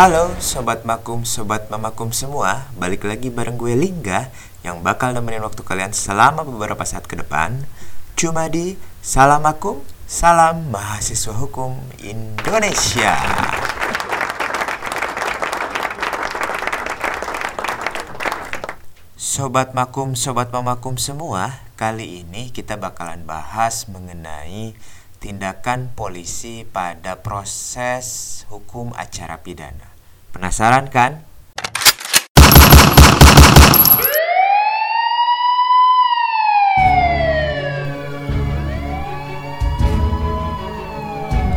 Halo Sobat Makum, Sobat Mamakum semua. Balik lagi bareng gue Lingga Yang bakal nemenin waktu kalian selama beberapa saat ke depan. Cuma di Salam Makum, Salam Mahasiswa Hukum Indonesia. Sobat Makum, Sobat Mamakum semua Kali ini kita bakalan bahas mengenai tindakan polisi pada proses hukum acara pidana. Penasaran kan?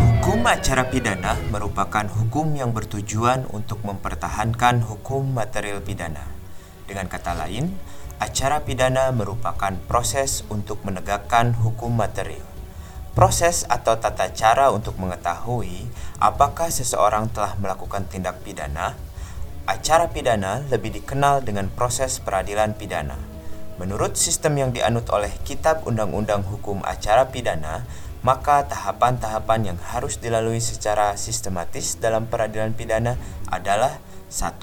Hukum acara pidana merupakan hukum yang bertujuan untuk mempertahankan hukum material pidana. Dengan kata lain, acara pidana merupakan proses untuk menegakkan hukum material. Proses atau tata cara untuk mengetahui apakah seseorang telah melakukan tindak pidana, acara pidana lebih dikenal dengan proses peradilan pidana. Menurut sistem yang dianut oleh Kitab Undang-Undang Hukum Acara Pidana, maka tahapan-tahapan yang harus dilalui secara sistematis dalam peradilan pidana adalah 1.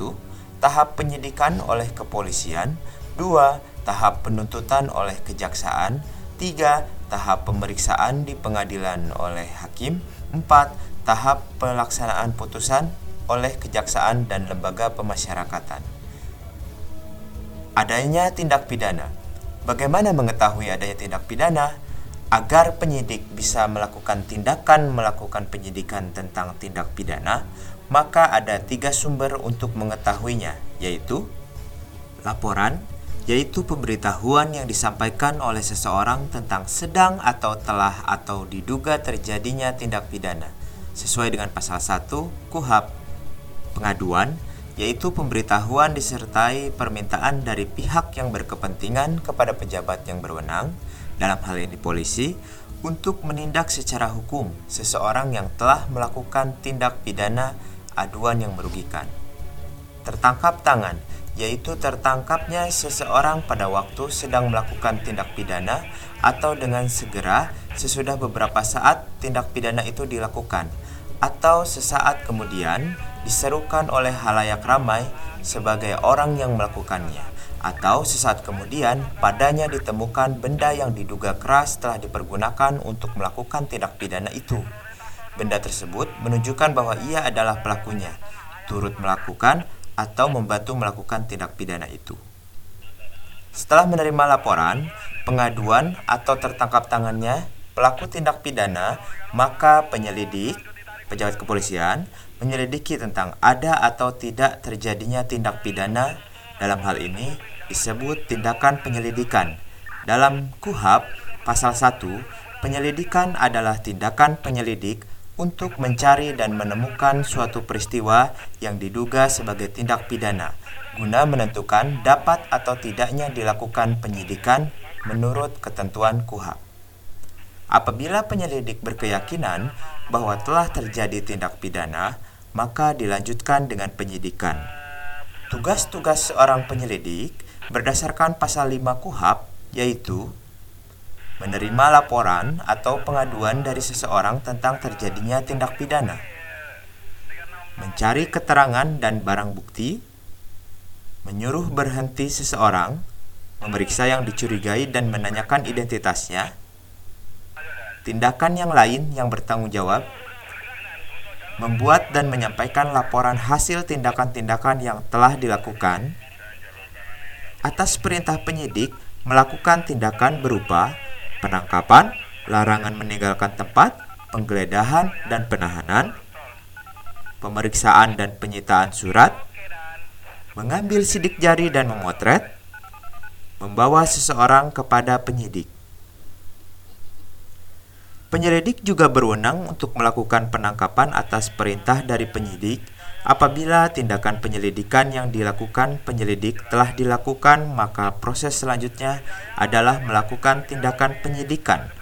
Tahap penyidikan oleh kepolisian 2. Tahap penuntutan oleh kejaksaan 3 tahap pemeriksaan di pengadilan oleh hakim, 4. tahap pelaksanaan putusan oleh kejaksaan dan lembaga pemasyarakatan. Adanya tindak pidana. Bagaimana mengetahui adanya tindak pidana? Agar penyidik bisa melakukan tindakan melakukan penyidikan tentang tindak pidana, maka ada tiga sumber untuk mengetahuinya, yaitu laporan, yaitu pemberitahuan yang disampaikan oleh seseorang tentang sedang atau telah atau diduga terjadinya tindak pidana sesuai dengan pasal 1 KUHAP. Pengaduan yaitu pemberitahuan disertai permintaan dari pihak yang berkepentingan kepada pejabat yang berwenang dalam hal ini polisi untuk menindak secara hukum seseorang yang telah melakukan tindak pidana aduan yang merugikan. Tertangkap tangan yaitu tertangkapnya seseorang pada waktu sedang melakukan tindak pidana atau dengan segera sesudah beberapa saat tindak pidana itu dilakukan atau sesaat kemudian diserukan oleh halayak ramai sebagai orang yang melakukannya atau sesaat kemudian padanya ditemukan benda yang diduga keras telah dipergunakan untuk melakukan tindak pidana itu. Benda tersebut menunjukkan bahwa ia adalah pelakunya, turut melakukan atau membantu melakukan tindak pidana itu. Setelah menerima laporan, pengaduan atau tertangkap tangannya pelaku tindak pidana, maka penyelidik, pejabat kepolisian, menyelidiki tentang ada atau tidak terjadinya tindak pidana. Dalam hal ini disebut tindakan penyelidikan. Dalam KUHAP pasal 1, penyelidikan adalah tindakan penyelidik untuk mencari dan menemukan suatu peristiwa yang diduga sebagai tindak pidana guna menentukan dapat atau tidaknya dilakukan penyidikan menurut ketentuan KUHP. Apabila penyelidik berkeyakinan bahwa telah terjadi tindak pidana, maka dilanjutkan dengan penyidikan. Tugas-tugas seorang penyelidik berdasarkan pasal 5 KUHP yaitu menerima laporan atau pengaduan dari seseorang tentang terjadinya tindak pidana, mencari keterangan dan barang bukti, menyuruh berhenti seseorang, memeriksa yang dicurigai dan menanyakan identitasnya, tindakan yang lain yang bertanggung jawab, membuat dan menyampaikan laporan hasil tindakan-tindakan yang telah dilakukan, atas perintah penyidik melakukan tindakan berupa penangkapan, larangan meninggalkan tempat, penggeledahan dan penahanan, pemeriksaan dan penyitaan surat, mengambil sidik jari dan memotret, membawa seseorang kepada penyidik. Penyelidik juga berwenang untuk melakukan penangkapan atas perintah dari penyidik Apabila tindakan penyelidikan yang dilakukan penyelidik telah dilakukan, maka proses selanjutnya adalah melakukan tindakan penyidikan.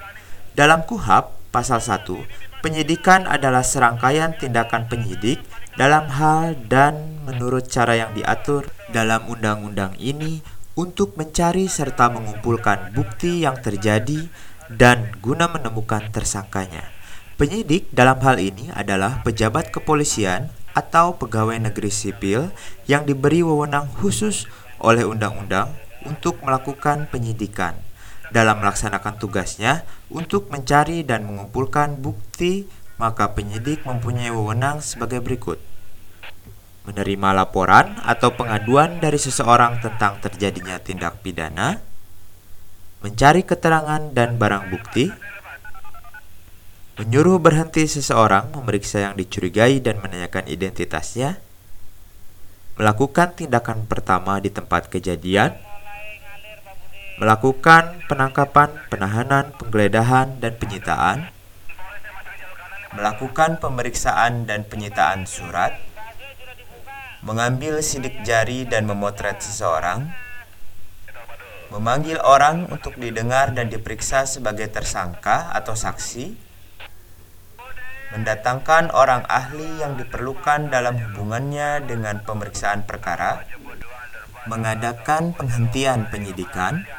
Dalam KUHAP pasal 1, penyidikan adalah serangkaian tindakan penyidik dalam hal dan menurut cara yang diatur dalam undang-undang ini untuk mencari serta mengumpulkan bukti yang terjadi dan guna menemukan tersangkanya. Penyidik dalam hal ini adalah pejabat kepolisian atau pegawai negeri sipil yang diberi wewenang khusus oleh undang-undang untuk melakukan penyidikan dalam melaksanakan tugasnya untuk mencari dan mengumpulkan bukti, maka penyidik mempunyai wewenang sebagai berikut: menerima laporan atau pengaduan dari seseorang tentang terjadinya tindak pidana, mencari keterangan dan barang bukti, menyuruh berhenti seseorang memeriksa yang dicurigai dan menanyakan identitasnya, melakukan tindakan pertama di tempat kejadian, melakukan penangkapan, penahanan, penggeledahan, dan penyitaan, melakukan pemeriksaan dan penyitaan surat, mengambil sidik jari dan memotret seseorang, memanggil orang untuk didengar dan diperiksa sebagai tersangka atau saksi, mendatangkan orang ahli yang diperlukan dalam hubungannya dengan pemeriksaan perkara, mengadakan penghentian penyidikan,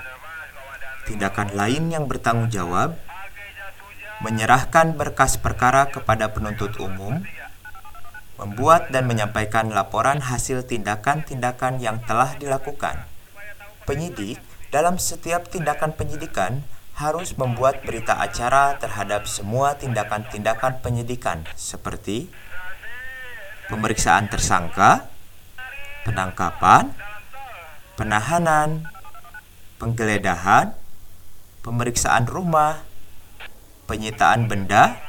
tindakan lain yang bertanggung jawab, menyerahkan berkas perkara kepada penuntut umum, membuat dan menyampaikan laporan hasil tindakan-tindakan yang telah dilakukan. Penyidik dalam setiap tindakan penyidikan harus membuat berita acara terhadap semua tindakan-tindakan penyidikan seperti pemeriksaan tersangka, penangkapan, penahanan, penggeledahan, pemeriksaan rumah, penyitaan benda,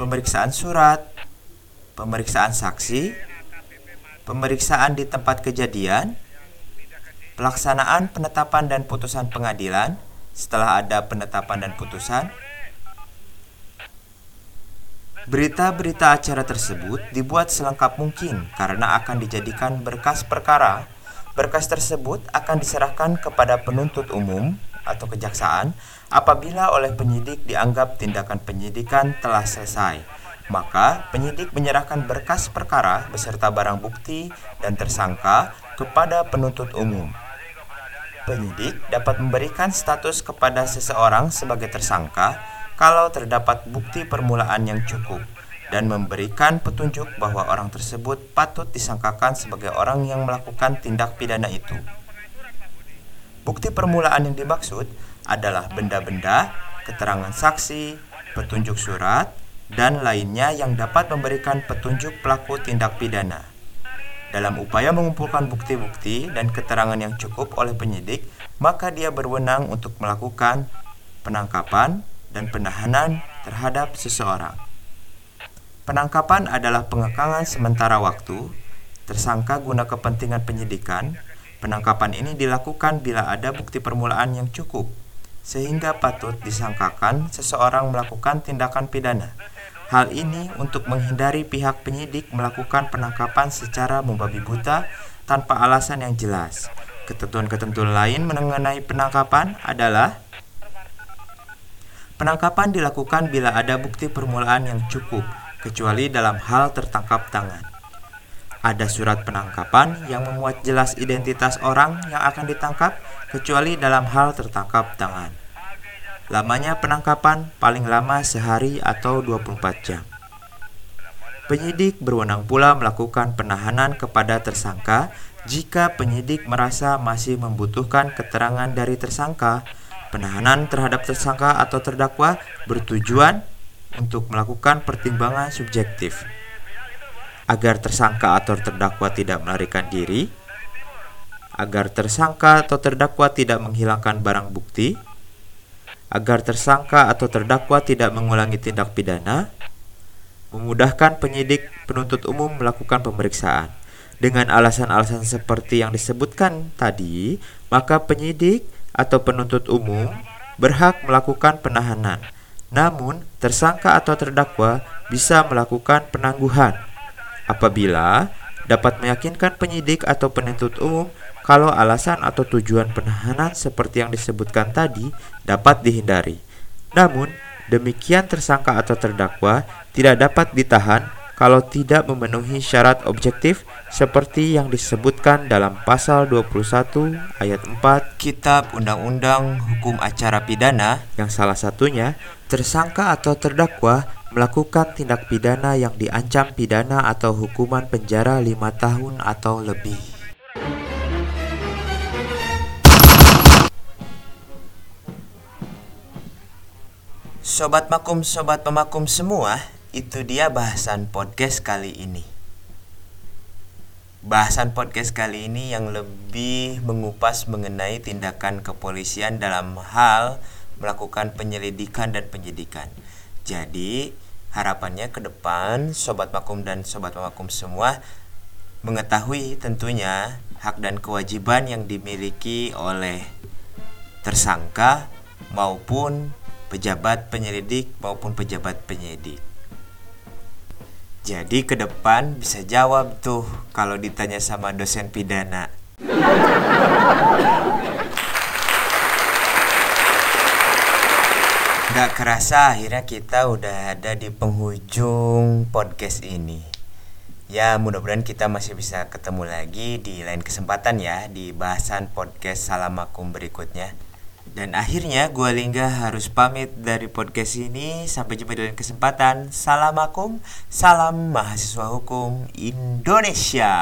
pemeriksaan surat, pemeriksaan saksi, pemeriksaan di tempat kejadian, pelaksanaan penetapan dan putusan pengadilan, setelah ada penetapan dan putusan, berita-berita acara tersebut dibuat selengkap mungkin karena akan dijadikan berkas perkara. Berkas tersebut akan diserahkan kepada penuntut umum atau kejaksaan apabila oleh penyidik dianggap tindakan penyidikan telah selesai. Maka penyidik menyerahkan berkas perkara beserta barang bukti dan tersangka kepada penuntut umum. Penyidik dapat memberikan status kepada seseorang sebagai tersangka kalau terdapat bukti permulaan yang cukup dan memberikan petunjuk bahwa orang tersebut patut disangkakan sebagai orang yang melakukan tindak pidana itu. Bukti permulaan yang dimaksud adalah benda-benda, keterangan saksi, petunjuk surat, dan lainnya yang dapat memberikan petunjuk pelaku tindak pidana. Dalam upaya mengumpulkan bukti-bukti dan keterangan yang cukup oleh penyidik, maka dia berwenang untuk melakukan penangkapan dan penahanan terhadap seseorang. Penangkapan adalah pengekangan sementara waktu tersangka guna kepentingan penyidikan. Penangkapan ini dilakukan bila ada bukti permulaan yang cukup sehingga patut disangkakan seseorang melakukan tindakan pidana. Hal ini untuk menghindari pihak penyidik melakukan penangkapan secara membabi buta tanpa alasan yang jelas. Ketentuan-ketentuan lain mengenai penangkapan adalah Penangkapan dilakukan bila ada bukti permulaan yang cukup, kecuali dalam hal tertangkap tangan. Ada surat penangkapan yang memuat jelas identitas orang yang akan ditangkap, kecuali dalam hal tertangkap tangan. Lamanya penangkapan paling lama sehari atau 24 jam. Penyidik berwenang pula melakukan penahanan kepada tersangka jika penyidik merasa masih membutuhkan keterangan dari tersangka. Penahanan terhadap tersangka atau terdakwa bertujuan untuk melakukan pertimbangan subjektif agar tersangka atau terdakwa tidak melarikan diri, agar tersangka atau terdakwa tidak menghilangkan barang bukti, agar tersangka atau terdakwa tidak mengulangi tindak pidana, memudahkan penyidik penuntut umum melakukan pemeriksaan. Dengan alasan-alasan seperti yang disebutkan tadi, maka penyidik atau penuntut umum berhak melakukan penahanan. Namun, tersangka atau terdakwa bisa melakukan penangguhan apabila dapat meyakinkan penyidik atau penuntut umum kalau alasan atau tujuan penahanan seperti yang disebutkan tadi dapat dihindari. Namun, demikian tersangka atau terdakwa tidak dapat ditahan kalau tidak memenuhi syarat objektif seperti yang disebutkan dalam pasal 21 ayat 4 Kitab Undang-Undang Hukum Acara Pidana yang salah satunya tersangka atau terdakwa melakukan tindak pidana yang diancam pidana atau hukuman penjara lima tahun atau lebih. Sobat makum, sobat pemakum semua, itu dia bahasan podcast kali ini. Bahasan podcast kali ini yang lebih mengupas mengenai tindakan kepolisian dalam hal melakukan penyelidikan dan penyidikan. Jadi, harapannya ke depan sobat makum dan sobat makum semua mengetahui tentunya hak dan kewajiban yang dimiliki oleh tersangka maupun pejabat penyelidik maupun pejabat penyidik. Jadi ke depan bisa jawab tuh kalau ditanya sama dosen pidana. Gak kerasa akhirnya kita udah ada di penghujung podcast ini. Ya mudah-mudahan kita masih bisa ketemu lagi di lain kesempatan ya di bahasan podcast Salamakum berikutnya. Dan akhirnya gue Lingga harus pamit dari podcast ini. Sampai jumpa di lain kesempatan. Salam akum, salam mahasiswa hukum Indonesia